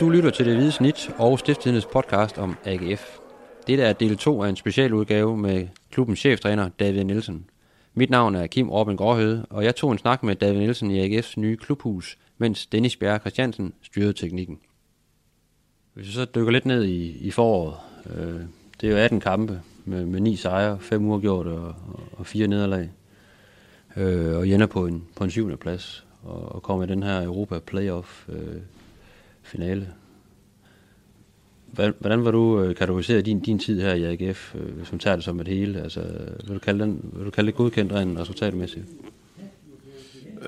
Du lytter til Det Hvide Snit og Stiftstidens podcast om AGF. Dette er del 2 af en specialudgave med klubbens cheftræner David Nielsen. Mit navn er Kim Orben Gråhøde, og jeg tog en snak med David Nielsen i AGF's nye klubhus, mens Dennis Bjerre Christiansen styrede teknikken. Hvis vi så dykker lidt ned i, i foråret, øh, det er jo 18 kampe med, med 9 sejre, 5 uafgjort og, og 4 nederlag. Øh, og ender på en, på en syvende plads og, og kommer i den her Europa Playoff øh, finale. Hvordan var du øh, kategoriseret din, din tid her i AGF, hvis øh, man tager det som et hele? Altså, vil, du kalde den, vil du kalde det godkendt rent resultatmæssigt?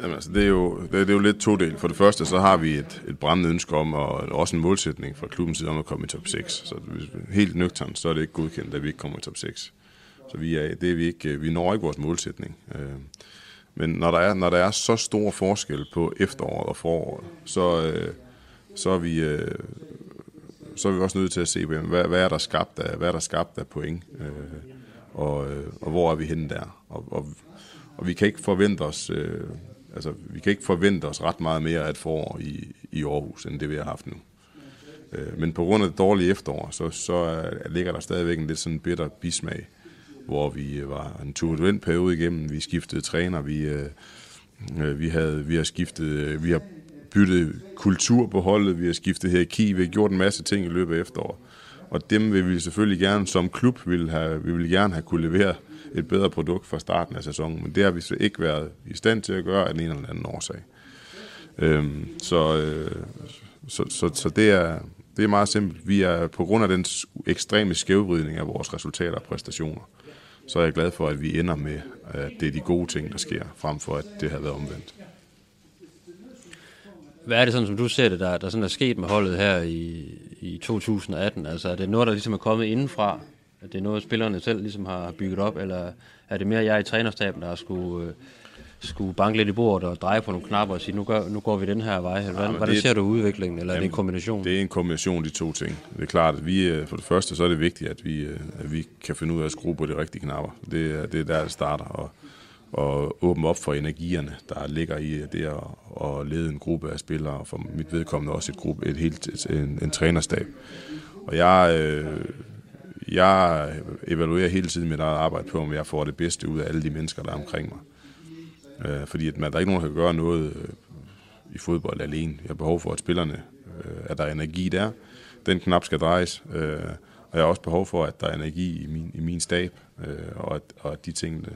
Jamen, altså, det, er jo, det, det er jo lidt to del. For det første, så har vi et, et brændende ønske om, og også en målsætning fra klubbens side om at komme i top 6. Så helt nøgternt, så er det ikke godkendt, at vi ikke kommer i top 6. Så vi, er, det er vi, ikke, øh, vi når ikke vores målsætning. Men når der, er, når der er så stor forskel på efteråret og foråret, så, så er vi øh, så er vi også nødt til at se, hvad, hvad er der skabt af, hvad er der skabt af point, øh, og, øh, og hvor er vi henne der. Og, og, og vi kan ikke forvente os, øh, altså vi kan ikke forvente os ret meget mere af et forår i, i Aarhus, end det vi har haft nu. Øh, men på grund af det dårlige efterår, så, så er, ligger der stadigvæk en lidt sådan bitter bismag, hvor vi øh, var en turbulent periode igennem, vi skiftede træner, vi, øh, øh vi, havde, vi har skiftet, vi har byttet kultur på holdet, vi har skiftet hierarki, vi har gjort en masse ting i løbet af efteråret. Og dem vil vi selvfølgelig gerne, som klub, vil have, vi vil gerne have kunne levere et bedre produkt fra starten af sæsonen, men det har vi så ikke været i stand til at gøre af den ene eller anden årsag. Øhm, så, øh, så, så, så det, er, det er meget simpelt. Vi er på grund af den ekstreme skævvridning af vores resultater og præstationer, så er jeg glad for, at vi ender med, at det er de gode ting, der sker, frem for at det har været omvendt. Hvad er det sådan, som du ser det, der, der sådan er sket med holdet her i, i 2018? Altså er det noget, der ligesom er kommet indenfra? At det er noget, spillerne selv ligesom har bygget op? Eller er det mere jeg i trænerstaben, der skulle, øh, skulle banke lidt i bordet og dreje på nogle knapper og sige, nu, gør, nu går vi den her vej? Hvordan, ja, hvordan det, ser du udviklingen, eller jamen, er det en kombination? Det er en kombination af de to ting. Det er klart, at vi, øh, for det første så er det vigtigt, at vi, øh, at vi kan finde ud af at skrue på de rigtige knapper. Det, det er der, det starter. Og, og åbne op for energierne, der ligger i det at, at lede en gruppe af spillere, og for mit vedkommende også et, gruppe, et helt, et, en, en trænerstab. Og jeg, øh, jeg evaluerer hele tiden mit eget arbejde på, om jeg får det bedste ud af alle de mennesker, der er omkring mig. Øh, fordi at man, der er ikke nogen, der kan gøre noget øh, i fodbold alene. Jeg har behov for, at spillerne, øh, at der er energi der. Den knap skal drejes. Øh, og jeg har også behov for, at der er energi i min, i min stab, øh, og, at, og at de ting,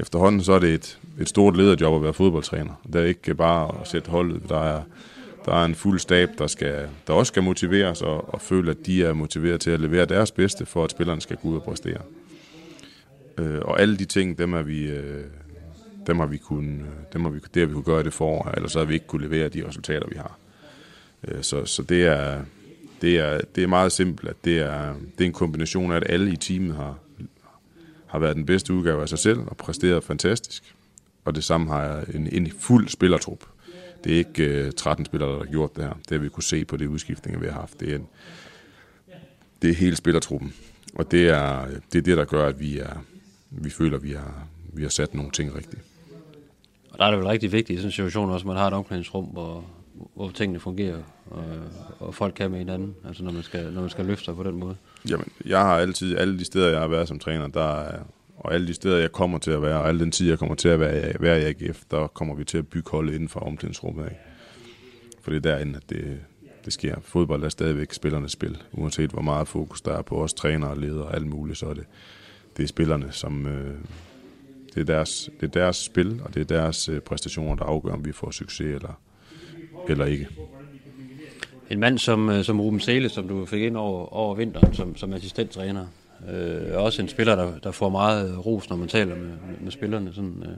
efterhånden så er det et, et stort lederjob at være fodboldtræner. Det er ikke bare at sætte holdet, der er, der er en fuld stab, der, skal, der også skal motiveres og, og føle, at de er motiveret til at levere deres bedste, for at spillerne skal gå ud og præstere. Øh, og alle de ting, dem er vi... Øh, dem har vi kun, øh, dem har vi, det har vi kunne gøre det forår, eller så har vi ikke kunne levere de resultater, vi har. Øh, så, så det er, det er, det er meget simpelt, at det er, det er en kombination af, at alle i teamet har, har været den bedste udgave af sig selv og præsteret fantastisk. Og det samme har jeg en, en fuld spillertrup. Det er ikke øh, 13 spillere, der har gjort det her. Det har vi kunne se på det udskiftninger, vi har haft. Det er, en, det er hele spillertruppen. Og det er, det er det, der gør, at vi, er, vi føler, at vi har, vi har sat nogle ting rigtigt. Og der er det vel rigtig vigtigt i sådan en situation også, at man har et omklædningsrum, hvor, hvor tingene fungerer, og, og folk kan med hinanden, altså når man skal, når man skal løfte sig på den måde. Jamen, jeg har altid, alle de steder, jeg har været som træner, der er, og alle de steder, jeg kommer til at være, og alle den tid, jeg kommer til at være, være i AGF, der kommer vi til at bygge holdet inden for omklædningsrummet Ikke? For det er derinde, at det, det sker. Fodbold er stadigvæk spillernes spil. Uanset hvor meget fokus der er på os trænere, ledere og alt muligt, så er det, det er spillerne, som... Øh, det, er deres, det er deres spil, og det er deres øh, præstationer, der afgør, om vi får succes eller, eller ikke. En mand som, øh, som Ruben Sele, som du fik ind over, over vinteren som, som assistenttræner, øh, også en spiller, der, der får meget ros, når man taler med, med, med spillerne. Sådan, øh,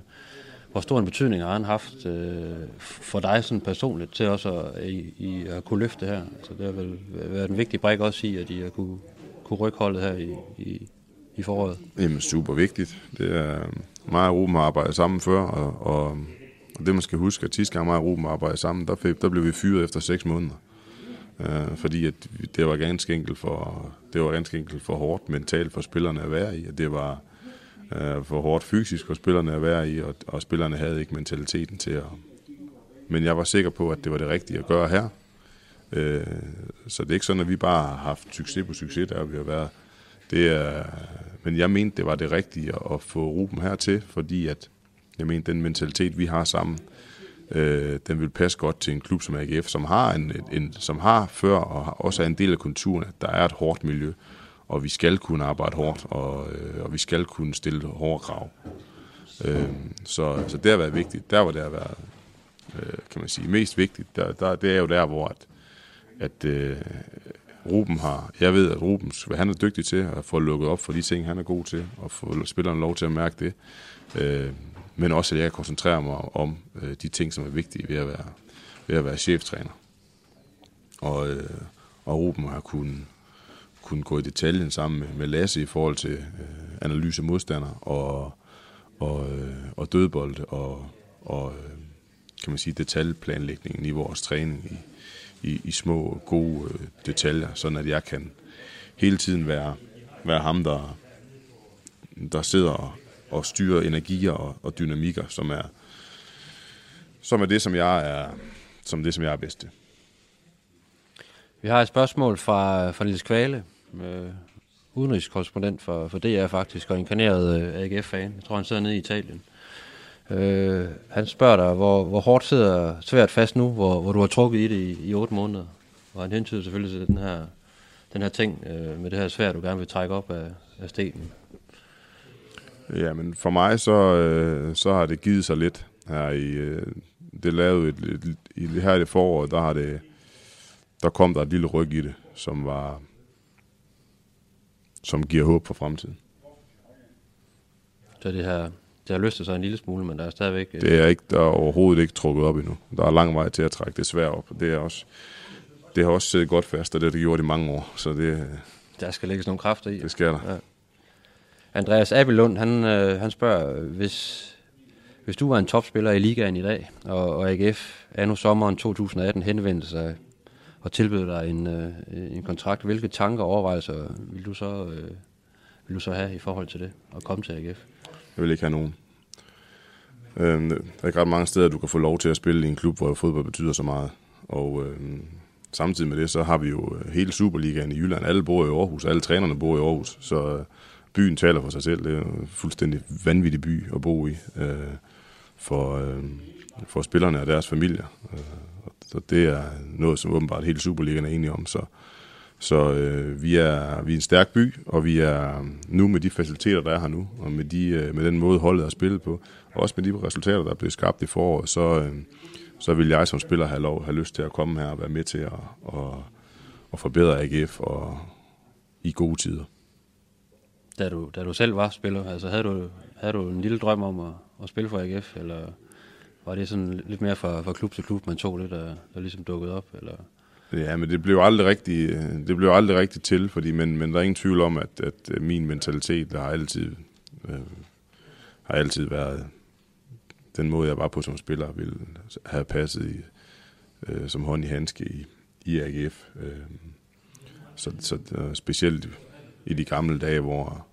hvor stor en betydning har han haft øh, for dig sådan personligt til også at, i, i at kunne løfte her? Altså, det har vel været en vigtig brik også i, at I har kunne, kunne rykke holdet her i, i, i foråret. Jamen super vigtigt. Det er mig og Ruben har arbejdet sammen før, og, og det man skal huske, at sidste gang mig og Ruben arbejdede sammen, der, fik, der blev vi fyret efter 6 måneder øh, fordi at det var ganske enkelt for det var ganske enkelt for hårdt mentalt for spillerne at være i, og det var øh, for hårdt fysisk for spillerne at være i, og, og spillerne havde ikke mentaliteten til at. Men jeg var sikker på, at det var det rigtige at gøre her. Øh, så det er ikke sådan, at vi bare har haft succes på succes, der vi har været. Det er, men jeg mente, det var det rigtige at få Ruben hertil, fordi at, jeg mener, den mentalitet, vi har sammen, øh, den vil passe godt til en klub som AGF, som har, en, en, som har før og også er en del af kulturen, at der er et hårdt miljø, og vi skal kunne arbejde hårdt, og, øh, og vi skal kunne stille hårde krav. Øh, så, så det har været vigtigt. Der, hvor det har været øh, kan man sige, mest vigtigt, der, der, det er jo der, hvor at, at øh, Ruben har, jeg ved, at Ruben, han er dygtig til at få lukket op for de ting, han er god til, og få spilleren lov til at mærke det. Øh, men også, at jeg kan koncentrere mig om øh, de ting, som er vigtige ved at være, ved at være cheftræner. Og, øh, og Ruben har kunnet, kunne gå i detaljen sammen med, med Lasse i forhold til øh, analyse modstander og, og, øh, og dødbold og, og øh, kan man sige, detaljeplanlægningen i vores træning i, i, i små, gode øh, detaljer, sådan at jeg kan hele tiden være, være ham, der, der sidder og, og styre energier og, og dynamikker, som er, som er det, som jeg er, som det, som jeg er bedst til. Vi har et spørgsmål fra, fra Niels Kvale, øh, udenrigskorrespondent for, for DR faktisk, og inkarneret øh, AGF-fan. Jeg tror, han sidder nede i Italien. Øh, han spørger dig, hvor, hvor hårdt sidder svært fast nu, hvor, hvor du har trukket i det i, i otte måneder. Og han hentyder selvfølgelig til den her, den her ting øh, med det her svært, du gerne vil trække op af, af stenen. Ja, men for mig så, øh, så har det givet sig lidt her i... Øh, det lavede et, et, i her i det forår, der har det, der kom der et lille ryg i det, som var, som giver håb for fremtiden. Så det her, det har løstet sig en lille smule, men der er stadigvæk... Øh... Det er ikke, der er overhovedet ikke trukket op endnu. Der er lang vej til at trække det svært op. Det er også, det har også siddet godt fast, og det har det gjort i mange år. Så det, der skal lægges nogle kræfter i. Det skal der. Ja. Andreas Abelund, han, øh, han spørger, hvis, hvis du var en topspiller i ligaen i dag, og, og AGF anno sommeren 2018 henvendte sig og tilbød dig en, øh, en kontrakt, hvilke tanker og overvejelser vil du, så, øh, vil du så have i forhold til det, at komme til AGF? Jeg vil ikke have nogen. Øhm, der er ikke ret mange steder, du kan få lov til at spille i en klub, hvor fodbold betyder så meget. Og øh, samtidig med det, så har vi jo øh, hele Superligaen i Jylland. Alle bor i Aarhus, alle trænerne bor i Aarhus, så øh, byen taler for sig selv. Det er en fuldstændig vanvittig by at bo i øh, for, øh, for spillerne og deres familier. Øh, så det er noget, som åbenbart hele Superligaen er enige om. Så, så øh, vi, er, vi er en stærk by, og vi er nu med de faciliteter, der er her nu, og med, de, øh, med den måde holdet har spillet på, og også med de resultater, der er blevet skabt i foråret, så, øh, så vil jeg som spiller have, lov, have lyst til at komme her og være med til at, at, at forbedre AGF og, i gode tider da du, da du selv var spiller? Altså havde du, havde du en lille drøm om at, at spille for AGF, eller var det sådan lidt mere fra, fra klub til klub, man tog lidt, der, der ligesom dukkede op? Eller? Ja, men det blev aldrig rigtig, det blev aldrig rigtig til, fordi, men, men der er ingen tvivl om, at, at øh, min mentalitet der har altid, øh, har altid været den måde, jeg var på som spiller, ville have passet i, øh, som hånd i handske i, i AGF. Øh, så, så øh, specielt i de gamle dage, hvor,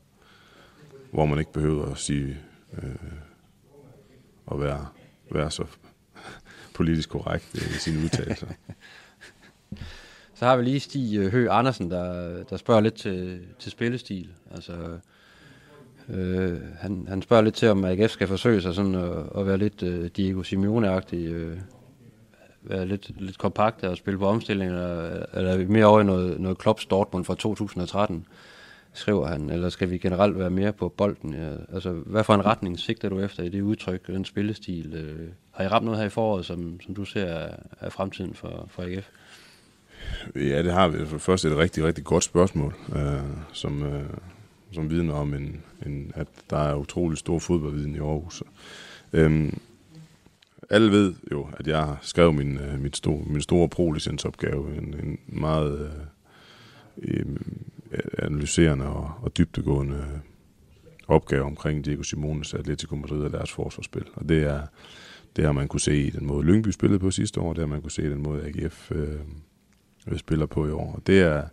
hvor man ikke behøver at sige øh, at være, være så politisk korrekt i sine udtalelser. så har vi lige Stig øh, Hø Andersen, der, der spørger lidt til, til spillestil. Altså, øh, han, han spørger lidt til, om AGF skal forsøge sig sådan at, at være lidt øh, Diego Simeone-agtig, øh, være lidt, lidt kompakt og spille på omstilling, eller, eller mere over i noget, noget Klopps Dortmund fra 2013 skriver han, eller skal vi generelt være mere på bolden? Ja, altså, hvad for en retning sigter du efter i det udtryk, den spillestil? Øh, har I ramt noget her i foråret, som, som du ser er, er fremtiden for, for AGF? Ja, det har vi. For først et rigtig, rigtig godt spørgsmål, øh, som, øh, som vidner om, en, en, at der er utrolig stor fodboldviden i Aarhus. Øhm, alle ved jo, at jeg har skrevet min, øh, mit store, min store pro-licensopgave, en, en meget øh, analyserende og, og dybtegående opgave omkring Diego Simones Atletico Madrid og deres forsvarsspil. Og det er det har man kunne se i den måde Lyngby spillede på sidste år, det har man kunne se i den måde AGF øh, øh, spiller på i år. Og det er,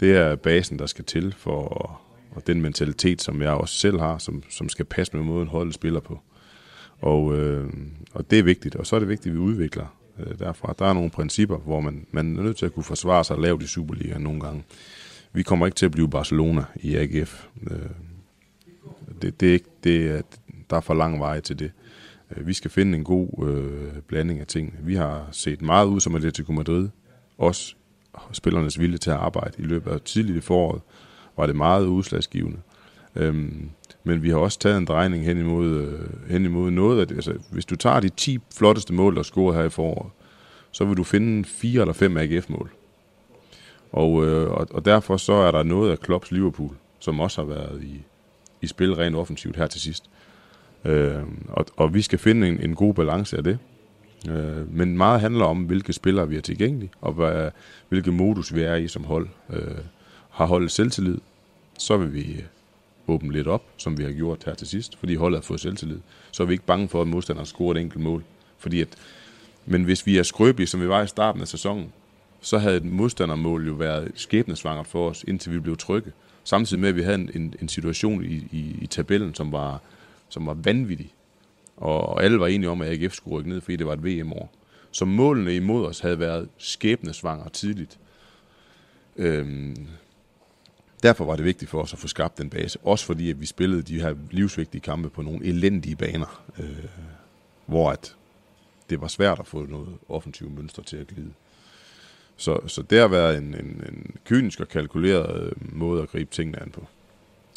det er basen, der skal til for og den mentalitet, som jeg også selv har, som, som skal passe med måden holdet spiller på. Og, øh, og det er vigtigt. Og så er det vigtigt, at vi udvikler øh, derfra. Der er nogle principper, hvor man, man er nødt til at kunne forsvare sig lavt i Superligaen nogle gange. Vi kommer ikke til at blive Barcelona i AGF. Øh, det, det er ikke, det er, der er for lang vej til det. Øh, vi skal finde en god øh, blanding af ting. Vi har set meget ud som Atletico Madrid. Også spillernes vilje til at arbejde i løbet af tidligt i foråret var det meget udslagsgivende. Øhm, men vi har også taget en drejning hen imod, øh, hen imod noget af det. Altså, hvis du tager de 10 flotteste mål, der er scoret her i foråret, så vil du finde fire eller fem AGF-mål. Og, øh, og, og derfor så er der noget af Klopps Liverpool, som også har været i, i spil rent offensivt her til sidst. Øh, og, og vi skal finde en, en god balance af det. Øh, men meget handler om, hvilke spillere vi er tilgængelige, og hvad, hvilke modus vi er i som hold. Øh, har holdet selvtillid, så vil vi øh, åbne lidt op, som vi har gjort her til sidst, fordi holdet har fået selvtillid. Så er vi ikke bange for, at modstanderen scorer et enkelt mål. Fordi at, men hvis vi er skrøbelige, som vi var i starten af sæsonen, så havde et modstandermål jo været skæbnesvangert for os, indtil vi blev trygge. Samtidig med, at vi havde en, en, en situation i, i, i tabellen, som var, som var vanvittig. Og, og alle var enige om, at AGF skulle rykke ned, fordi det var et VM-år. Så målene imod os havde været skæbnesvangre tidligt. Øhm, derfor var det vigtigt for os at få skabt den base. Også fordi, at vi spillede de her livsvigtige kampe på nogle elendige baner, øh, hvor at det var svært at få noget offensivt mønster til at glide. Så, så det har været en, en, en kynisk og kalkuleret øh, måde at gribe tingene an på.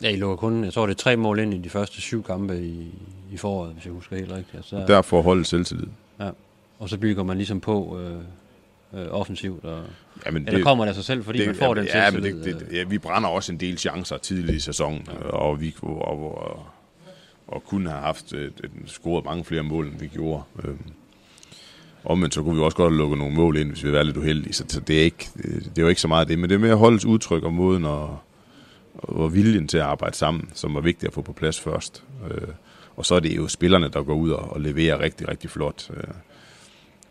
Ja, I lukker kun, jeg tror det er tre mål ind i de første syv kampe i, i foråret, hvis jeg husker helt rigtigt. Altså, derfor holde selvtillid. Ja, og så bygger man ligesom på øh, øh, offensivt, og, jamen det, eller kommer det af sig selv, fordi det, man får jamen, den ja, selvtillid? Men det, det, ja, vi brænder også en del chancer tidligt i sæsonen, ja. og vi og, og, og, og kunne have haft et, et, scoret mange flere mål, end vi gjorde. Øhm, Omvendt så kunne vi også godt lukke nogle mål ind, hvis vi var lidt uheldige. Så det er, ikke, øh, det er jo ikke så meget det, men det er mere holdets udtryk og måden og, og viljen til at arbejde sammen, som var vigtigt at få på plads først. Øh, og så er det jo spillerne, der går ud og, og leverer rigtig, rigtig flot. Øh,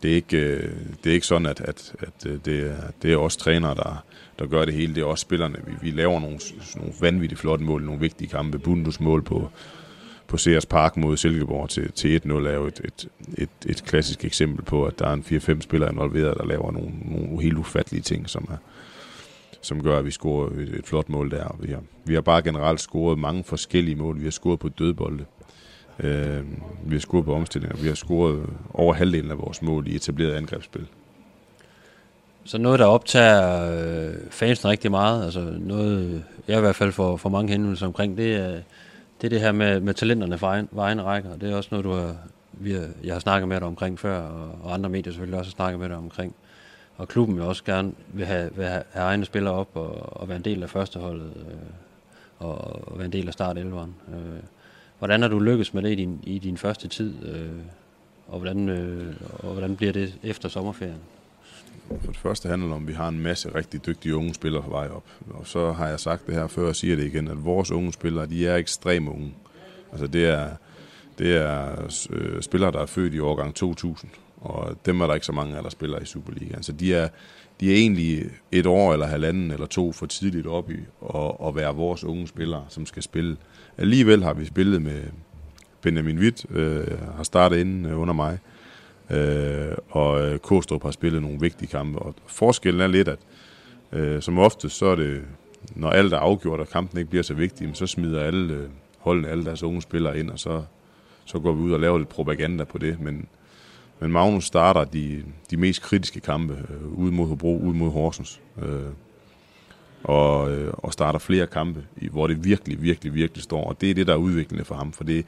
det er ikke, øh, det er ikke sådan, at, at, at øh, det, er, det er også trænere, der, der gør det hele. Det er også spillerne. Vi, vi laver nogle, nogle vanvittigt flotte mål, nogle vigtige kampe. Bundus mål på, på Sears Park mod Silkeborg til, til 1-0 er jo et, et, et, et klassisk eksempel på, at der er en 4-5 spillere involveret, der laver nogle, nogle helt ufattelige ting, som, er, som gør, at vi scorer et, et flot mål der. Vi har, vi har bare generelt scoret mange forskellige mål. Vi har scoret på dødbolde. Øh, vi har scoret på omstillinger. Vi har scoret over halvdelen af vores mål i etableret angrebsspil. Så noget, der optager øh, fansen rigtig meget, altså noget, jeg i hvert fald får, for mange henvendelser omkring, det er, det er det her med, med talenterne fra egen, egen rækker. Det er også noget, du har, vi har, jeg har snakket med dig omkring før, og, og andre medier selvfølgelig også har snakket med dig omkring. Og klubben vil også gerne vil have, vil have, have egne spillere op og, og være en del af førsteholdet øh, og, og være en del af start 11'eren. Øh, hvordan har du lykkes med det i din, i din første tid, øh, og, hvordan, øh, og hvordan bliver det efter sommerferien? For det første handler det om, at vi har en masse rigtig dygtige unge spillere på vej op. Og så har jeg sagt det her før og siger det igen, at vores unge spillere, de er ekstremt unge. Altså det er, det er øh, spillere, der er født i årgang 2000, og dem er der ikke så mange af, der spiller i Superligaen. Så de er, de er egentlig et år eller halvanden eller to for tidligt op i at, at være vores unge spillere, som skal spille. Alligevel har vi spillet med Benjamin Witt, øh, har startet inden øh, under mig, Øh, Øh, og øh, Kostrup har spillet nogle vigtige kampe. Og forskellen er lidt, at øh, som ofte, så er det, når alt er afgjort, og kampen ikke bliver så vigtig, så smider alle øh, holdene, alle deres unge spillere ind, og så, så går vi ud og laver lidt propaganda på det. Men, men Magnus starter de, de mest kritiske kampe øh, ude mod Hobro, ude mod Horsens. Øh, og, øh, og starter flere kampe, hvor det virkelig, virkelig, virkelig står. Og det er det, der er udviklende for ham, for det,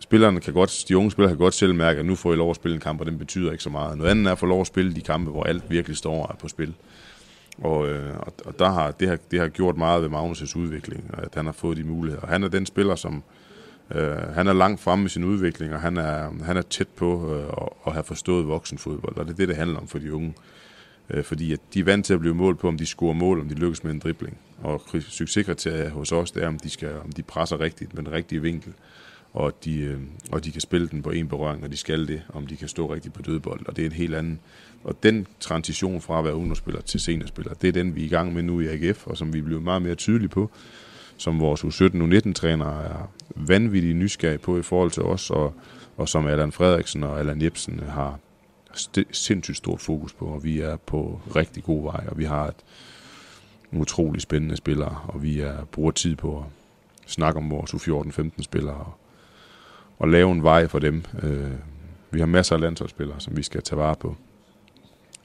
spillerne kan godt, de unge spillere kan godt selv mærke, at nu får I lov at spille en kamp, og den betyder ikke så meget. Noget andet er at få lov at spille de kampe, hvor alt virkelig står på spil. Og, øh, og der har, det, har, det har gjort meget ved Magnus' udvikling, at han har fået de muligheder. Han er den spiller, som øh, han er langt fremme i sin udvikling, og han er, han er tæt på øh, at, at have forstået voksenfodbold, og det er det, det handler om for de unge. Øh, fordi at de er vant til at blive målt på, om de scorer mål, om de lykkes med en dribling. Og succeskriteriet hos os, det er, om de, skal, om de presser rigtigt med den rigtige vinkel og de, øh, og de kan spille den på en berøring, og de skal det, om de kan stå rigtigt på dødbold, og det er en helt anden. Og den transition fra at være ungdomsspiller til seniorspiller, det er den, vi er i gang med nu i AGF, og som vi bliver meget mere tydelige på, som vores U17 U19-træner er vanvittigt nysgerrige på i forhold til os, og, og som Allan Frederiksen og Allan Jebsen har, sindssygt stort fokus på, og vi er på rigtig god vej, og vi har et utrolig spændende spillere, og vi er, bruger tid på at snakke om vores U14-15 spillere, og, og lave en vej for dem. Øh, vi har masser af landsholdsspillere, som vi skal tage vare på,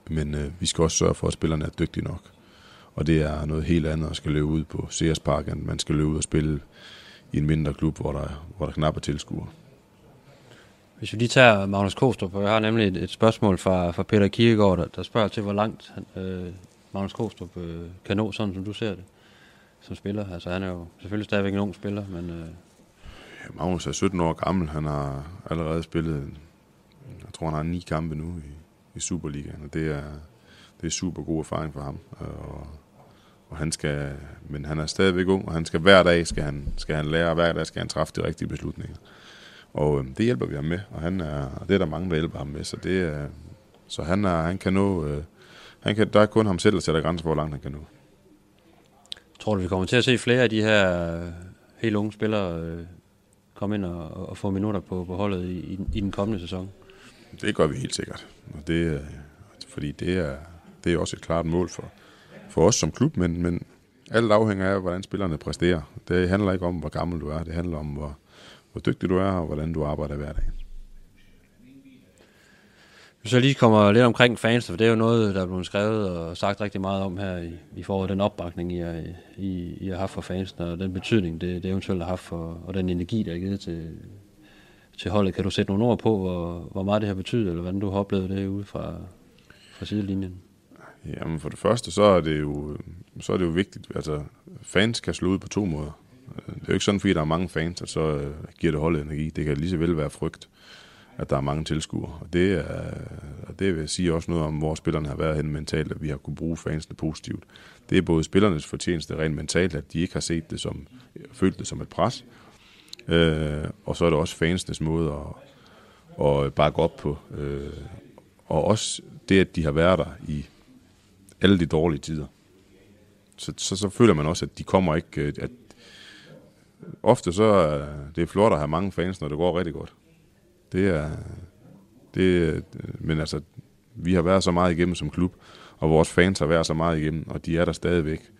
men øh, vi skal også sørge for, at spillerne er dygtige nok. Og det er noget helt andet at skal løbe ud på CS Park, end man skal løbe ud og spille i en mindre klub, hvor der, hvor der knap er tilskuere. Hvis vi lige tager Magnus Kostrup, for jeg har nemlig et, et spørgsmål fra, fra Peter Kirkegaard, der, der spørger til, hvor langt øh, Magnus Kostrup øh, kan nå, sådan som du ser det, som spiller. Altså han er jo selvfølgelig stadigvæk en ung spiller, men... Øh... Magnus er 17 år gammel, han har allerede spillet, jeg tror han har ni kampe nu i, i Superligaen, og det er, det er super god erfaring for ham. Og, og han skal, men han er stadigvæk ung, og han skal hver dag skal han, skal han lære, og hver dag skal han træffe de rigtige beslutninger. Og øh, det hjælper vi ham med, og han er, det er der mange, der hjælper ham med, så, det er, så han, er, han kan nå, øh, han kan, der er kun ham selv, der sætter grænser for, hvor langt han kan nå. Tror du, vi kommer til at se flere af de her øh, helt unge spillere øh, komme ind og, og få minutter på, på holdet i, i den kommende sæson? Det gør vi helt sikkert. Og det, øh, fordi det er, det er også et klart mål for, for os som klub, men, men alt afhænger af, hvordan spillerne præsterer. Det handler ikke om, hvor gammel du er. Det handler om, hvor, hvor dygtig du er, og hvordan du arbejder hver dag. Hvis jeg lige kommer lidt omkring fans, for det er jo noget, der er blevet skrevet og sagt rigtig meget om her i, i forhold til den opbakning, I har, I, I har haft for fans, og den betydning, det, det eventuelt har haft for, og den energi, der er givet til, til holdet. Kan du sætte nogle ord på, hvor, hvor meget det har betydet, eller hvordan du har oplevet det ude fra, fra sidelinjen? Jamen for det første, så er det jo, så er det jo vigtigt, altså fans kan slå ud på to måder. Det er jo ikke sådan, fordi der er mange fans, at så øh, giver det holdet energi. Det kan lige så vel være frygt, at der er mange tilskuere. Og det, er, det vil sige også noget om, hvor spillerne har været hen mentalt, at vi har kunne bruge fansene positivt. Det er både spillernes fortjeneste rent mentalt, at de ikke har set det som, følt det som et pres, øh, og så er det også fansenes måde at, at bakke op på. Øh, og også det, at de har været der i alle de dårlige tider. Så, så, så føler man også, at de kommer ikke, øh, at ofte så er det flot at have mange fans, når det går rigtig godt. Det er, det, men altså, vi har været så meget igennem som klub, og vores fans har været så meget igennem, og de er der stadigvæk.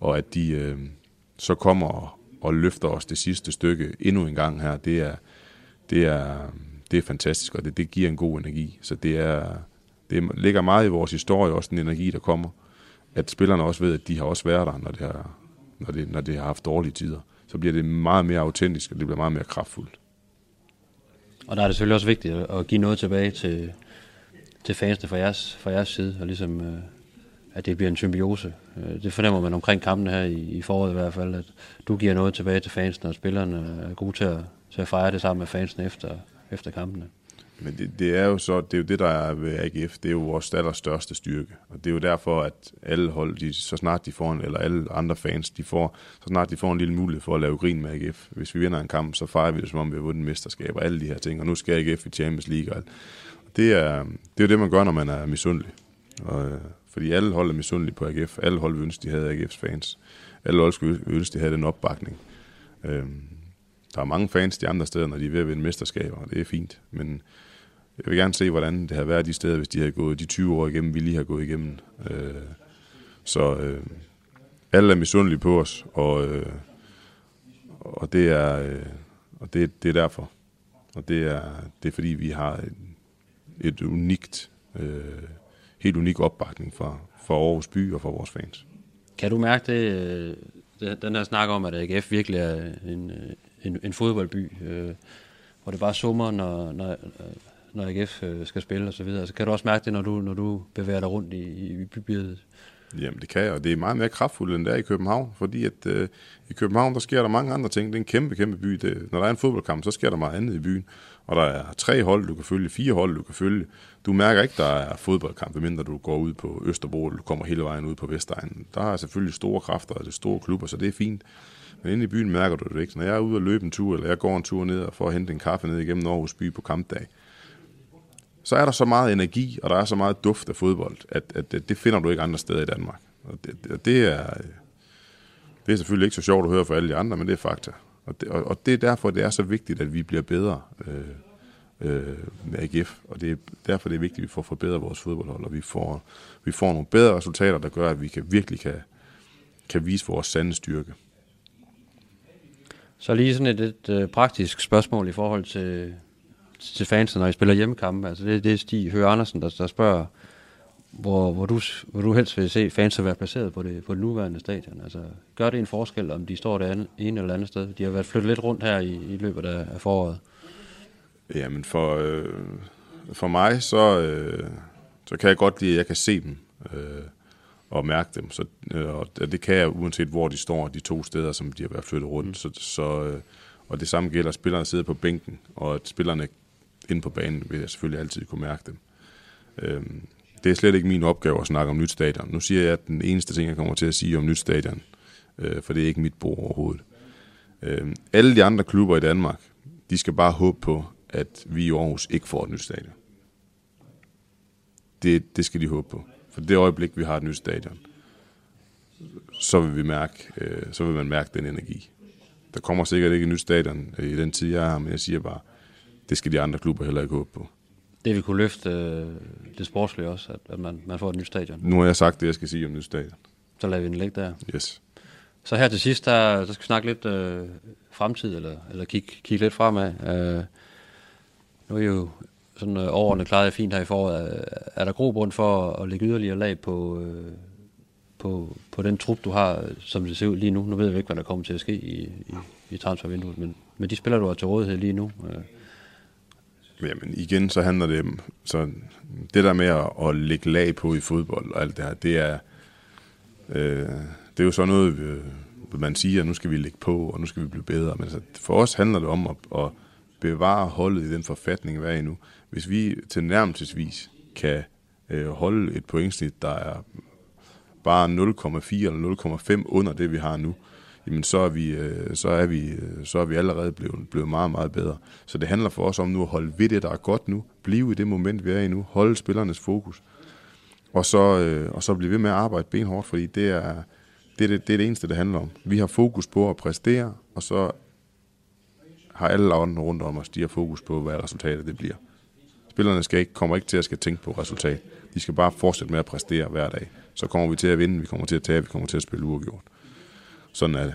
Og at de øh, så kommer og, og løfter os det sidste stykke endnu en gang her, det er, det er, det er fantastisk, og det, det giver en god energi. Så det, er, det ligger meget i vores historie, også den energi, der kommer. At spillerne også ved, at de har også været der, når det har, når det, når det har haft dårlige tider. Så bliver det meget mere autentisk, og det bliver meget mere kraftfuldt. Og der er det selvfølgelig også vigtigt at give noget tilbage til, til fansene fra jeres, fra jeres side, og ligesom, øh, at det bliver en symbiose. Øh, det fornemmer man omkring kampen her i, i foråret i hvert fald, at du giver noget tilbage til fansene, og spillerne er gode til at, til at fejre det sammen med fansene efter, efter kampene. Men det, det, er jo så, det er jo det, der er ved AGF, det er jo vores allerstørste styrke. Og det er jo derfor, at alle hold, de, så snart de får en, eller alle andre fans, de får, så snart de får en lille mulighed for at lave grin med AGF. Hvis vi vinder en kamp, så fejrer vi det, som om vi har vundet mesterskab og alle de her ting. Og nu skal AGF i Champions League. Og alt. det er, det er jo det, man gør, når man er misundelig. Og, øh, fordi alle hold er misundelige på AGF. Alle hold ønsker, de havde AGF's fans. Alle hold skulle ønske, de havde den opbakning. Øhm, der er mange fans de andre steder, når de er ved at vinde mesterskaber, og det er fint. Men jeg vil gerne se, hvordan det havde været de steder, hvis de havde gået de 20 år igennem, vi lige har gået igennem. Øh, så øh, alle er misundelige på os, og, øh, og det er øh, og det, det er derfor. Og det er, det er fordi, vi har et, et unikt, øh, helt unik opbakning fra, fra Aarhus by og fra vores fans. Kan du mærke det, øh, den her snak om, at AGF virkelig er en, øh, en, en fodboldby, øh, hvor det bare summer, når, når, øh, når AGF øh, skal spille osv. Så kan du også mærke det, når du, når du bevæger dig rundt i, i bybilledet? Jamen det kan jeg, og det er meget mere kraftfuldt, end det er i København, fordi at øh, i København, der sker der mange andre ting. Det er en kæmpe, kæmpe by. Det, når der er en fodboldkamp, så sker der meget andet i byen. Og der er tre hold, du kan følge, fire hold, du kan følge. Du mærker ikke, der er fodboldkamp, mindre du går ud på Østerbro, eller du kommer hele vejen ud på Vestegnen. Der er selvfølgelig store kræfter, og det er store klubber, så det er fint. Men inde i byen mærker du det ikke. Når jeg er ude og løbe en tur, eller jeg går en tur ned og får hente en kaffe ned igennem Aarhus by på kampdag, så er der så meget energi, og der er så meget duft af fodbold, at, at, at det finder du ikke andre steder i Danmark. Og det, det, det, er, det er selvfølgelig ikke så sjovt at høre for alle de andre, men det er fakta. Og det, og, og det er derfor, det er så vigtigt, at vi bliver bedre. Øh, øh, med AGF, og det er derfor det er vigtigt, at vi får forbedret vores fodboldhold, og vi får, vi får nogle bedre resultater, der gør, at vi kan, virkelig kan, kan vise vores sande styrke. Så lige sådan et, et, et praktisk spørgsmål i forhold til, til fansen, når I spiller hjemmekampe. Altså det, det er Stig Høgh Andersen, der, der spørger, hvor, hvor, du, hvor du helst vil se fans være placeret på det, på det nuværende stadion. Altså, gør det en forskel, om de står det andet, ene eller andet sted? De har været flyttet lidt rundt her i, i løbet af, af foråret. Jamen for, øh, for mig, så, øh, så kan jeg godt lide, at jeg kan se dem øh, og mærke dem. Så, øh, og det kan jeg, uanset hvor de står, de to steder, som de har været flyttet rundt. Mm. Så, så, øh, og det samme gælder, at spillerne sidder på bænken, og at spillerne ind på banen vil jeg selvfølgelig altid kunne mærke dem. Øhm, det er slet ikke min opgave at snakke om nyt stadion. Nu siger jeg, at den eneste ting, jeg kommer til at sige om nyt stadion, øh, for det er ikke mit bord overhovedet. Øh, alle de andre klubber i Danmark, de skal bare håbe på, at vi i Aarhus ikke får et nyt stadion. Det, det skal de håbe på. For det øjeblik, vi har et nyt stadion, så vil, vi mærke, øh, så vil man mærke den energi. Der kommer sikkert ikke et nyt stadion øh, i den tid, jeg har, men jeg siger bare, det skal de andre klubber heller ikke håbe på. Det vil kunne løfte øh, det sportslige også, at, at man, man får et nyt stadion. Nu har jeg sagt det, jeg skal sige om nyt stadion. Så lader vi den ligge der. Yes. Så her til sidst, der, der skal vi snakke lidt øh, fremtid, eller, eller kigge, kigge lidt fremad. Øh, nu er jo sådan øh, årene klaret fint her i foråret. Er der grobund for at lægge yderligere lag på, øh, på, på den trup, du har, som det ser ud lige nu? Nu ved jeg ikke, hvad der kommer til at ske i, i, i transfervinduet, men med de spillere, du har til rådighed lige nu, øh, Jamen igen, så handler det så det der med at, at lægge lag på i fodbold og alt det her, det er, øh, det er jo sådan noget, øh, man siger, at nu skal vi lægge på, og nu skal vi blive bedre. Men altså, for os handler det om at, at bevare holdet i den forfatning, hvad er i nu. Hvis vi til nærmelsesvis kan øh, holde et pointsnit, der er bare 0,4 eller 0,5 under det, vi har nu, jamen så er vi, øh, så er vi, øh, så er vi allerede blevet, blevet meget, meget bedre. Så det handler for os om nu at holde ved det, der er godt nu, blive i det moment, vi er i nu, holde spillernes fokus, og så, øh, og så blive ved med at arbejde benhårdt, fordi det er, det, er det, det er det eneste, det handler om. Vi har fokus på at præstere, og så har alle lavene rundt om os, de har fokus på, hvad resultatet det bliver. Spillerne skal ikke, kommer ikke til at skal tænke på resultat. De skal bare fortsætte med at præstere hver dag. Så kommer vi til at vinde, vi kommer til at tabe, vi kommer til at spille uafgjort. Sådan er det.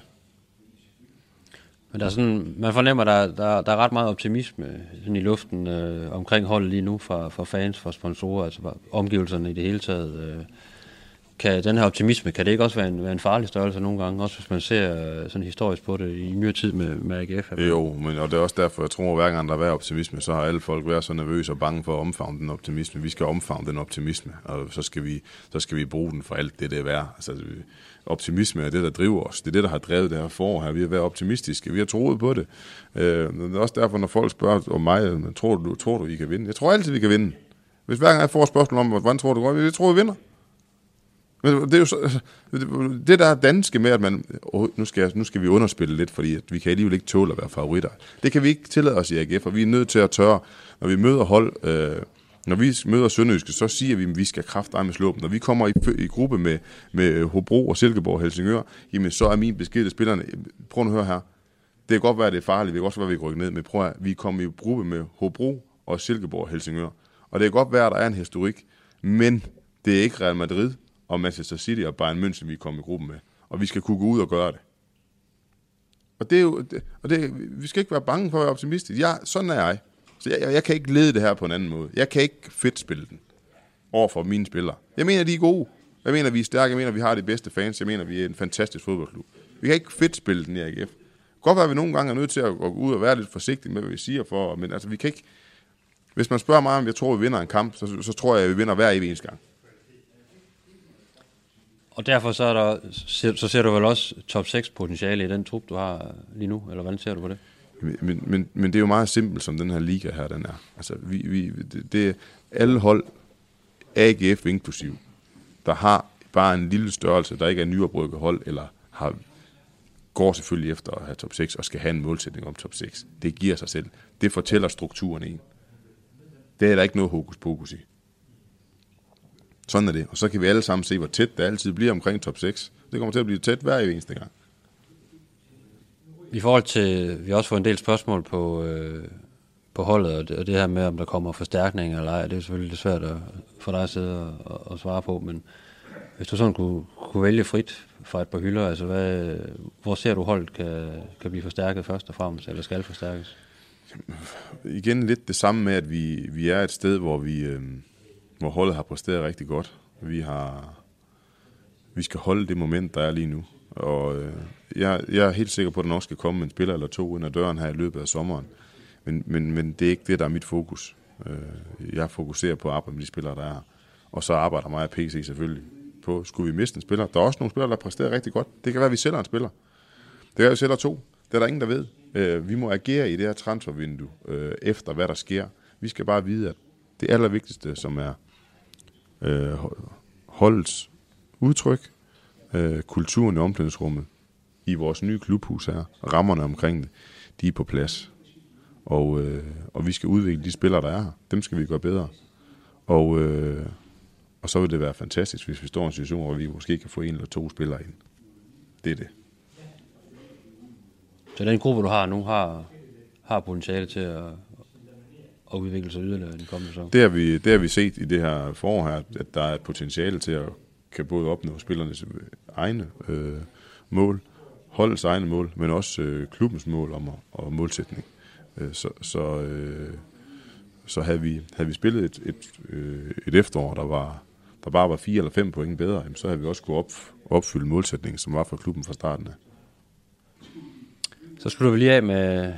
Men der er sådan, man fornemmer, der, der, der er ret meget optimisme sådan i luften øh, omkring holdet lige nu for, for fans, for sponsorer, altså omgivelserne i det hele taget. Øh, kan den her optimisme, kan det ikke også være en, være en farlig størrelse nogle gange, også hvis man ser øh, sådan historisk på det i nyere tid med, med AGF? Jo, men og det er også derfor, jeg tror, at hver gang der er optimisme, så har alle folk været så nervøse og bange for at omfavne den optimisme. Vi skal omfavne den optimisme, og så skal vi, så skal vi bruge den for alt det, det er værd. Altså, optimisme er det, der driver os. Det er det, der har drevet det her forår her. Vi har været optimistiske. Vi har troet på det. Øh, det er også derfor, når folk spørger om mig, tror du, tror du, I kan vinde? Jeg tror altid, vi kan vinde. Hvis hver gang jeg får et spørgsmål om, hvordan tror du vi jeg tror, vi vinder. Men det er jo så, det der er danske med, at man, oh, nu, skal, nu skal vi underspille lidt, fordi at vi kan alligevel ikke tåle at være favoritter. Det kan vi ikke tillade os i AGF, og vi er nødt til at tørre, når vi møder hold, øh, når vi møder Sønderjyske, så siger vi, at vi skal med slå dem. Når vi kommer i, i gruppe med, med Hobro og Silkeborg og Helsingør, jamen så er min besked til spillerne, prøv at høre her, det kan godt være, at det er farligt, det kan også være, at vi går ned, men prøv at vi kommer i gruppe med Hobro og Silkeborg og Helsingør. Og det kan godt være, at der er en historik, men det er ikke Real Madrid, og Manchester City og Bayern München, vi kommer i gruppen med. Og vi skal kunne gå ud og gøre det. Og det er jo, det, og det, vi skal ikke være bange for at være optimistiske. Ja, sådan er jeg. Så jeg, jeg, jeg kan ikke lede det her på en anden måde. Jeg kan ikke fedt spille den over for mine spillere. Jeg mener, de er gode. Jeg mener, vi er stærke. Jeg mener, vi har de bedste fans. Jeg mener, vi er en fantastisk fodboldklub. Vi kan ikke fedt spille den i AGF. Godt være, at vi nogle gange er nødt til at gå ud og være lidt forsigtige med, hvad vi siger for, men altså, vi kan ikke... Hvis man spørger mig, om jeg tror, vi vinder en kamp, så, så tror jeg, at vi vinder hver evig eneste gang. Og derfor så, er der, så ser du vel også top 6 potentiale i den trup, du har lige nu, eller hvordan ser du på det? Men, men, men det er jo meget simpelt, som den her liga her, den er. Altså, vi, vi, det, det er alle hold, AGF inklusiv, der har bare en lille størrelse, der ikke er nyoprykket hold, eller har, går selvfølgelig efter at have top 6, og skal have en målsætning om top 6. Det giver sig selv. Det fortæller strukturen en. Det er der ikke noget hokus pokus i. Sådan er det. Og så kan vi alle sammen se, hvor tæt det altid bliver omkring top 6. Det kommer til at blive tæt hver eneste gang. I forhold til, vi har også fået en del spørgsmål på, øh, på holdet, og det, og det her med, om der kommer forstærkning eller ej, det er selvfølgelig lidt svært at, for dig at sidde og, og svare på, men hvis du sådan kunne, kunne vælge frit fra et par hylder, altså hvad, hvor ser du holdet kan, kan blive forstærket først og fremmest, eller skal forstærkes? Igen lidt det samme med, at vi, vi er et sted, hvor vi øh, hvor holdet har præsteret rigtig godt. Vi har vi skal holde det moment, der er lige nu. Og øh, jeg, jeg er helt sikker på, at der nok skal komme en spiller eller to ind ad døren her i løbet af sommeren. Men, men, men det er ikke det, der er mit fokus. Øh, jeg fokuserer på at arbejde med de spillere, der er Og så arbejder mig og PC selvfølgelig på, skulle vi miste en spiller. Der er også nogle spillere, der præsterer rigtig godt. Det kan være, at vi sælger en spiller. Det kan være, at vi sælger to. Det er der ingen, der ved. Øh, vi må agere i det her transfervindue, øh, efter hvad der sker. Vi skal bare vide, at det allervigtigste, som er øh, holdets udtryk, øh, kulturen i omklædningsrummet, i vores nye klubhus her, rammerne omkring det, de er på plads. Og, øh, og vi skal udvikle de spillere, der er her. Dem skal vi gøre bedre. Og, øh, og så vil det være fantastisk, hvis vi står i en situation, hvor vi måske kan få en eller to spillere ind. Det er det. Så den gruppe, du har nu, har, har potentiale til at, at udvikle sig yderligere i den kommende sæson? Det har, vi, det har vi set i det her forår her, at der er potentiale til at kan både opnå spillernes egne øh, mål, holdets egne mål, men også øh, klubbens mål om, og målsætning. Øh, så så, øh, så havde, vi, havde vi spillet et, et, øh, et efterår, der, var, der bare var fire eller fem point bedre, så havde vi også kunne op, opfylde målsætningen, som var for klubben fra starten af. Så skulle du lige af med,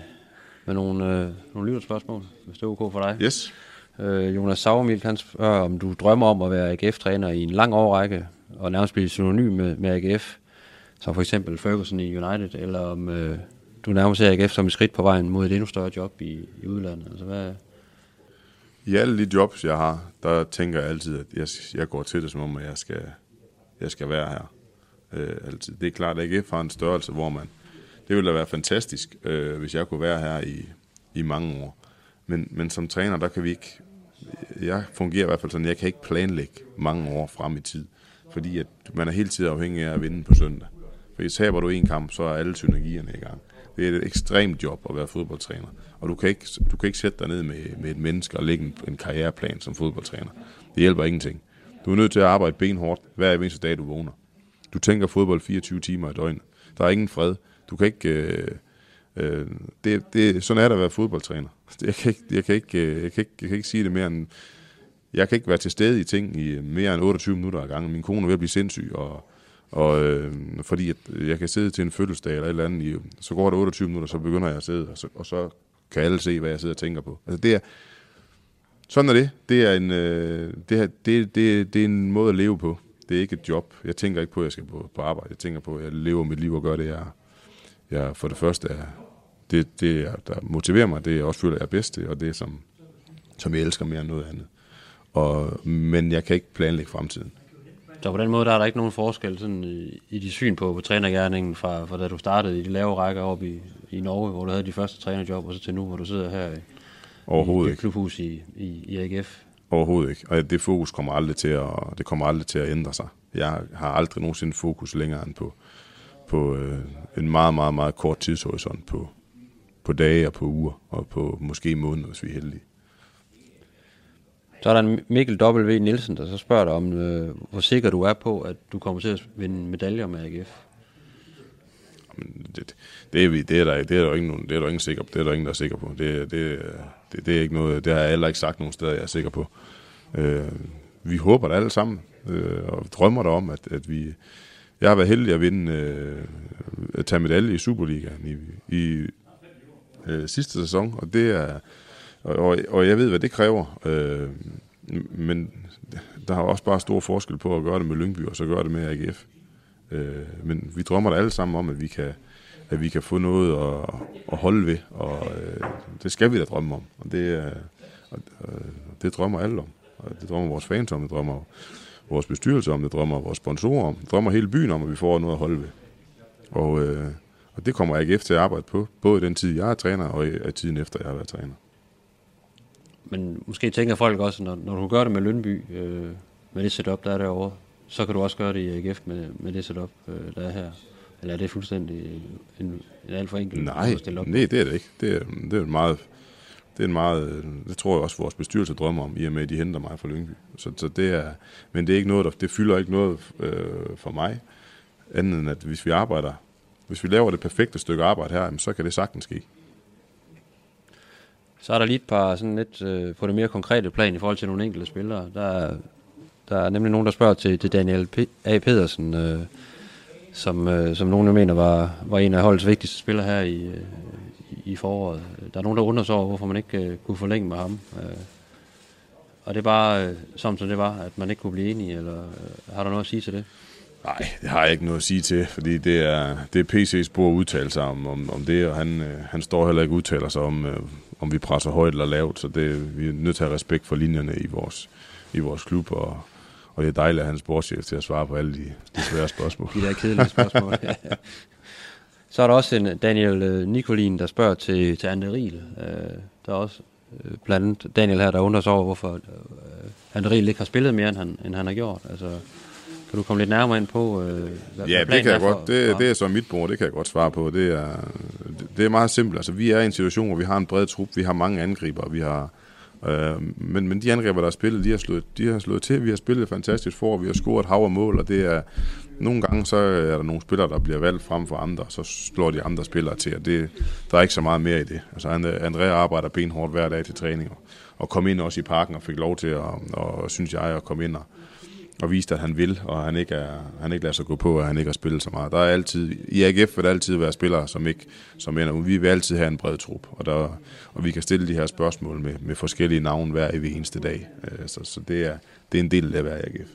med nogle, øh, nogle lytterspørgsmål, hvis det er ok for dig. Yes. Øh, Jonas Sauermild, han spørger, om du drømmer om at være AGF-træner i en lang årrække, og nærmest blive synonym med, med AGF, som for eksempel Ferguson i United, eller om øh, du nærmest ser AGF som et skridt på vejen mod et endnu større job i, i udlandet. Altså, hvad... I alle de jobs, jeg har, der tænker jeg altid, at jeg, jeg går til det, som om at jeg skal, jeg skal være her. Øh, altid. Det er klart, at AGF har en størrelse, hvor man... Det ville da være fantastisk, øh, hvis jeg kunne være her i, i mange år. Men, men som træner, der kan vi ikke... Jeg fungerer i hvert fald sådan, jeg kan ikke planlægge mange år frem i tid. Fordi at man er hele tiden afhængig af at vinde på søndag. For taber du en kamp, så er alle synergierne i gang. Det er et ekstremt job at være fodboldtræner. Og du kan ikke, du kan ikke sætte dig ned med, med et menneske og lægge en, en karriereplan som fodboldtræner. Det hjælper ingenting. Du er nødt til at arbejde benhårdt hver eneste dag, du vågner. Du tænker fodbold 24 timer i døgnet. Der er ingen fred. Du kan ikke... Øh, øh, det, det, sådan er det at være fodboldtræner. Jeg kan, ikke, jeg, kan ikke, øh, jeg, kan ikke, jeg kan ikke sige det mere end... Jeg kan ikke være til stede i ting i øh, mere end 28 minutter ad gangen. Min kone er ved at blive sindssyg, og, og øh, fordi at jeg kan sidde til en fødselsdag eller et eller andet, i, så går det 28 minutter, så begynder jeg at sidde, og så, og så kan alle se, hvad jeg sidder og tænker på. Altså det er, sådan er det. Det er en, øh, det, er, det, det, det er en måde at leve på. Det er ikke et job. Jeg tænker ikke på, at jeg skal på, på arbejde. Jeg tænker på, at jeg lever mit liv og gør det, jeg, jeg for det første er, det, det der motiverer mig, det jeg også føler, jeg er bedst til, og det som, som jeg elsker mere end noget andet. Og, men jeg kan ikke planlægge fremtiden. Så på den måde der er der ikke nogen forskel sådan i, i dit syn på, på trænergærningen fra, fra da du startede i de lave rækker op i, i Norge, hvor du havde de første trænerjob, og så til nu, hvor du sidder her i, Overhovedet i ikke. klubhus i, i, i AGF? Overhovedet ikke. Og det fokus kommer aldrig til at, det kommer aldrig til at ændre sig. Jeg har aldrig nogensinde fokus længere end på, på øh, en meget, meget, meget kort tidshorisont på, på dage og på uger, og på måske måneder, hvis vi er heldige. Så er der en Mikkel W. Nielsen, der så spørger dig om, øh, hvor sikker du er på, at du kommer til at vinde medaljer med AGF. Men det, det, er det, er der, det er der ikke nogen, det er der ingen sikker, det er der ingen, der er sikker på. Det, det, det, det er ikke noget, det har jeg heller ikke sagt nogen steder, jeg er sikker på. Øh, vi håber det alle sammen, øh, og drømmer der om, at, at vi... Jeg har været heldig at vinde, øh, at tage medalje i Superligaen i, i øh, sidste sæson, og det er... Og, og jeg ved, hvad det kræver. Øh, men der har også bare stor forskel på at gøre det med Lyngby, og så gøre det med AGF. Øh, men vi drømmer da alle sammen om, at vi kan, at vi kan få noget at, at holde ved, og øh, det skal vi da drømme om. Og det, øh, og, øh, det drømmer alle om. Og det drømmer vores fans om, det drømmer vores bestyrelse om, det drømmer vores sponsorer om, drømmer hele byen om, at vi får noget at holde ved. Og, øh, og det kommer AGF til at arbejde på, både i den tid, jeg er træner, og i tiden efter, jeg har været træner. Men måske tænker folk også, når, når du gør det med Lønby, øh, med det setup, der er derovre, så kan du også gøre det i AGF med, med det setup, øh, der er her. Eller er det fuldstændig en, en alt for enkelt Nej, at stille op? nej, det er det ikke. Det er, det er et meget, det er en meget, det tror jeg også vores bestyrelse drømmer om, i og med, at de henter mig fra Lyngby. Så, så det er, men det er ikke noget, der, det fylder ikke noget øh, for mig, andet end at hvis vi arbejder, hvis vi laver det perfekte stykke arbejde her, så kan det sagtens ske. Så er der lige et par sådan lidt øh, på det mere konkrete plan i forhold til nogle enkelte spillere. Der er, der er nemlig nogen, der spørger til, til Daniel P- A. Pedersen, øh, som, øh, som nogen mener var, var en af holdets vigtigste spillere her i, øh, i foråret. Der er nogen, der undrer sig over, hvorfor man ikke øh, kunne forlænge med ham. Øh, og det er bare, øh, som, som det var, at man ikke kunne blive enige, eller øh, har du noget at sige til det? Nej, det har jeg ikke noget at sige til, fordi det er, det er PC's bord at udtale sig om, om, om det, og han, øh, han står heller ikke udtaler sig om, øh, om vi presser højt eller lavt, så det, vi er nødt til at have respekt for linjerne i vores, i vores klub, og, og det er dejligt at have en sportschef til at svare på alle de, de svære spørgsmål. de der kedelige spørgsmål. Så er der også en Daniel øh, Nikolin, der spørger til, til Ande Riel. Øh, der er også øh, blandt andet Daniel her, der undrer sig over, hvorfor Ande Riel ikke har spillet mere, end han, end han har gjort. Altså, kan du komme lidt nærmere ind på, øh, hvad, ja, hvad det kan jeg godt. Det, det er så mit bord, det kan jeg godt svare på. Det er, det er meget simpelt. Altså, vi er i en situation, hvor vi har en bred trup, vi har mange angriber, vi har Øh, men, men de angriber, der har spillet, de har, slået, de har slået til. Vi har spillet fantastisk for, vi har scoret hav og mål, og det er, nogle gange så er der nogle spillere, der bliver valgt frem for andre, og så slår de andre spillere til, og det, der er ikke så meget mere i det. Altså, Andrea arbejder benhårdt hver dag til træning, og, og kom ind også i parken og fik lov til, at, og, og synes jeg, at komme ind og, og viste, at han vil, og han ikke, er, han ikke lader sig gå på, at han ikke har spillet så meget. Der er altid, I AGF vil der altid være spillere, som ikke som ender. Vi vil altid have en bred trup, og, der, og vi kan stille de her spørgsmål med, med forskellige navne hver evig eneste dag. Øh, så, så det, er, det er en del af at være AGF.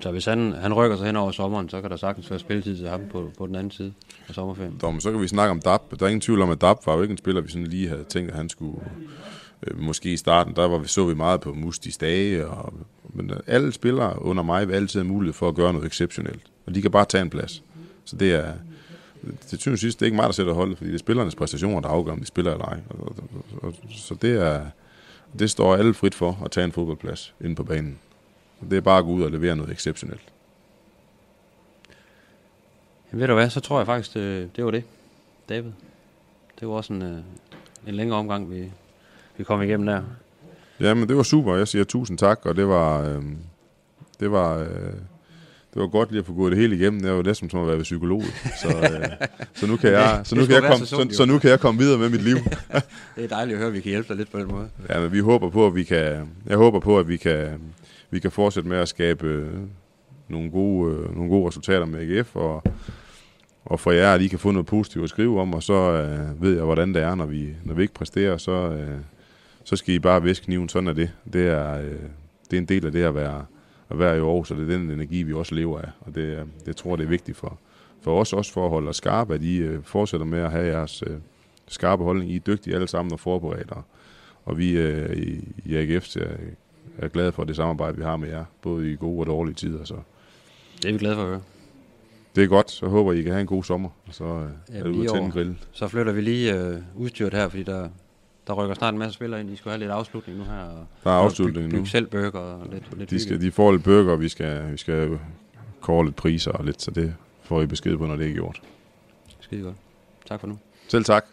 Så hvis han, han rykker sig hen over sommeren, så kan der sagtens være spilletid til ham på, på den anden side af sommerferien. Dom, så kan vi snakke om DAP. Der er ingen tvivl om, at DAP var jo ikke en spiller, vi sådan lige havde tænkt, at han skulle... Øh, måske i starten, der var vi, så vi meget på Musti Stage, og, men øh, alle spillere under mig vil altid have mulighed for at gøre noget exceptionelt. Og de kan bare tage en plads. Så det er, det synes sidst, det er ikke mig, der sætter holdet, fordi det er spillernes præstationer, der afgør, om de spiller eller ej. Og, og, og, så det er, det står alle frit for at tage en fodboldplads inde på banen. Det er bare at gå ud og levere noget exceptionelt. Jamen, ved du hvad, så tror jeg faktisk, det, det var det, David. Det var også en, øh, en længere omgang, vi, vi kom igennem der. Ja, men det var super. Jeg siger tusind tak, og det var, øh, det var, øh, det var godt lige at få gået det hele igennem. Det var næsten som at være ved psykolog. Så, øh, så nu kan jeg, så nu kan jeg, komme, så, så, nu kan jeg komme videre med mit liv. det er dejligt at høre, at vi kan hjælpe dig lidt på den måde. Ja, men vi håber på, at vi kan, jeg håber på, at vi kan, vi kan fortsætte med at skabe øh, nogle gode, øh, nogle gode resultater med AGF, og, og for jer, at I kan få noget positivt at skrive om, og så øh, ved jeg, hvordan det er, når vi, når vi ikke præsterer, så, øh, så skal I bare viske kniven, sådan er det. Det er, øh, det er en del af det at være, at være i år, så det er den energi, vi også lever af, og det, det tror jeg, det er vigtigt for, for os også for at holde os skarpe, at I øh, fortsætter med at have jeres øh, skarpe holdning. I er dygtige alle sammen og forberedt, og, og vi øh, i, i AGF er glade for det samarbejde, vi har med jer, både i gode og dårlige tider. Så. Det er vi glade for at høre. Det er godt, så håber I kan have en god sommer, og så øh, ja, er du ude og tænde grill. Så flytter vi lige øh, udstyret her, fordi der, der rykker snart en masse spillere ind. I skal have lidt afslutning nu her. Og, der er afslutning byg, nu. selv burger og lidt, lidt de, skal, de får lidt burger, og vi skal, vi skal kåre lidt priser og lidt, så det får I besked på, når det er gjort. Skide godt. Tak for nu. Selv tak.